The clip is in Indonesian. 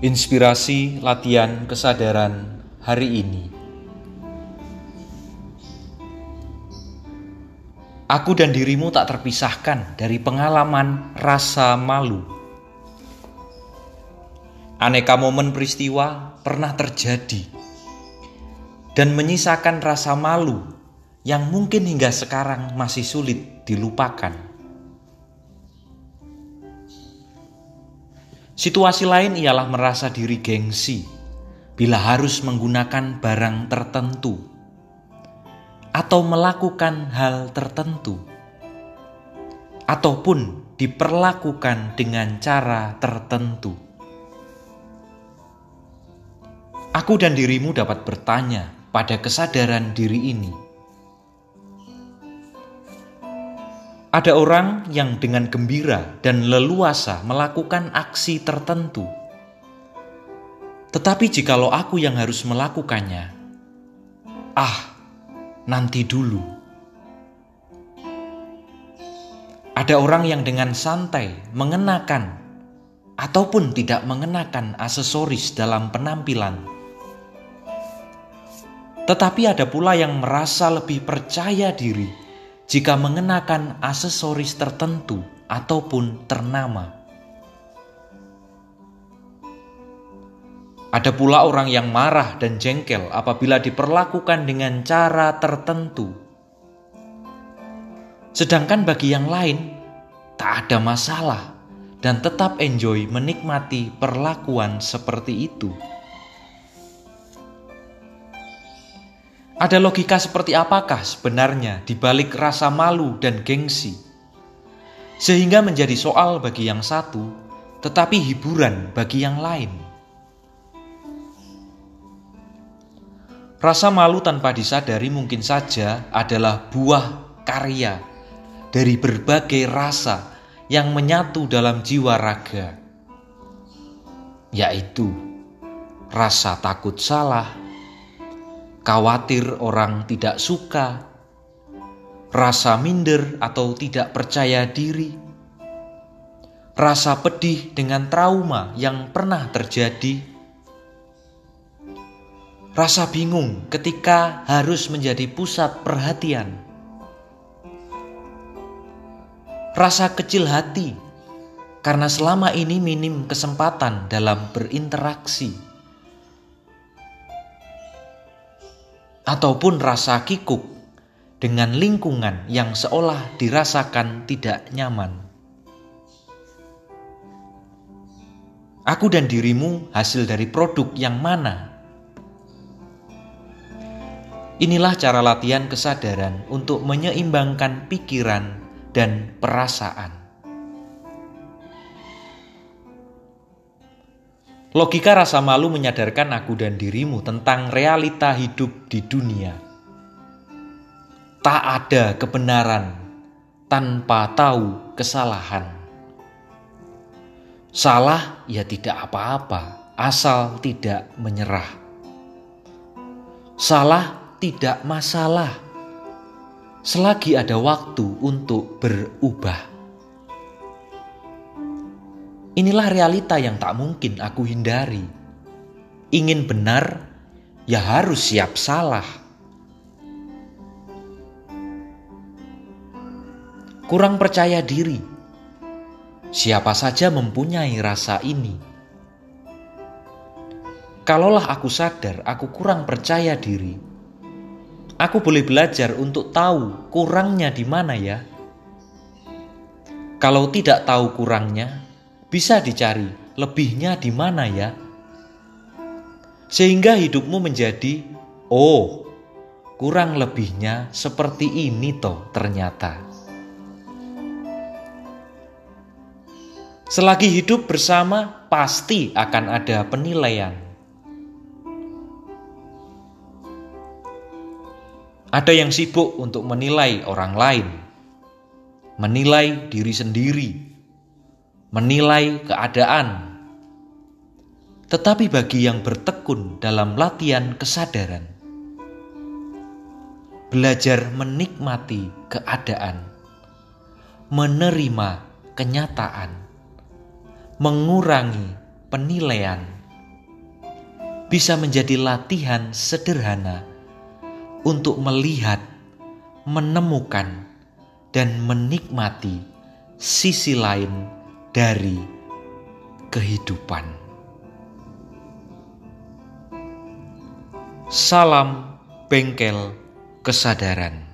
Inspirasi latihan kesadaran hari ini. Aku dan dirimu tak terpisahkan dari pengalaman rasa malu. Aneka momen peristiwa pernah terjadi dan menyisakan rasa malu yang mungkin hingga sekarang masih sulit dilupakan. Situasi lain ialah merasa diri gengsi bila harus menggunakan barang tertentu atau melakukan hal tertentu, ataupun diperlakukan dengan cara tertentu. Aku dan dirimu dapat bertanya pada kesadaran diri ini Ada orang yang dengan gembira dan leluasa melakukan aksi tertentu. Tetapi jikalau aku yang harus melakukannya, ah, nanti dulu. Ada orang yang dengan santai mengenakan ataupun tidak mengenakan aksesoris dalam penampilan. Tetapi ada pula yang merasa lebih percaya diri jika mengenakan aksesoris tertentu ataupun ternama. Ada pula orang yang marah dan jengkel apabila diperlakukan dengan cara tertentu. Sedangkan bagi yang lain, tak ada masalah dan tetap enjoy menikmati perlakuan seperti itu. Ada logika seperti apakah sebenarnya di balik rasa malu dan gengsi? Sehingga menjadi soal bagi yang satu, tetapi hiburan bagi yang lain. Rasa malu tanpa disadari mungkin saja adalah buah karya dari berbagai rasa yang menyatu dalam jiwa raga, yaitu rasa takut salah, khawatir orang tidak suka, rasa minder atau tidak percaya diri, rasa pedih dengan trauma yang pernah terjadi, rasa bingung ketika harus menjadi pusat perhatian, rasa kecil hati karena selama ini minim kesempatan dalam berinteraksi ataupun rasa kikuk dengan lingkungan yang seolah dirasakan tidak nyaman. Aku dan dirimu hasil dari produk yang mana? Inilah cara latihan kesadaran untuk menyeimbangkan pikiran dan perasaan. Logika rasa malu menyadarkan aku dan dirimu tentang realita hidup di dunia. Tak ada kebenaran tanpa tahu kesalahan. Salah ya tidak apa-apa, asal tidak menyerah. Salah tidak masalah, selagi ada waktu untuk berubah. Inilah realita yang tak mungkin aku hindari. Ingin benar, ya harus siap salah. Kurang percaya diri. Siapa saja mempunyai rasa ini. Kalaulah aku sadar aku kurang percaya diri, aku boleh belajar untuk tahu kurangnya di mana ya. Kalau tidak tahu kurangnya, bisa dicari lebihnya di mana ya? Sehingga hidupmu menjadi, oh, kurang lebihnya seperti ini toh ternyata. Selagi hidup bersama, pasti akan ada penilaian. Ada yang sibuk untuk menilai orang lain, menilai diri sendiri, menilai keadaan. Tetapi bagi yang bertekun dalam latihan kesadaran, belajar menikmati keadaan, menerima kenyataan, mengurangi penilaian, bisa menjadi latihan sederhana untuk melihat, menemukan, dan menikmati sisi lain dari kehidupan. Salam bengkel kesadaran.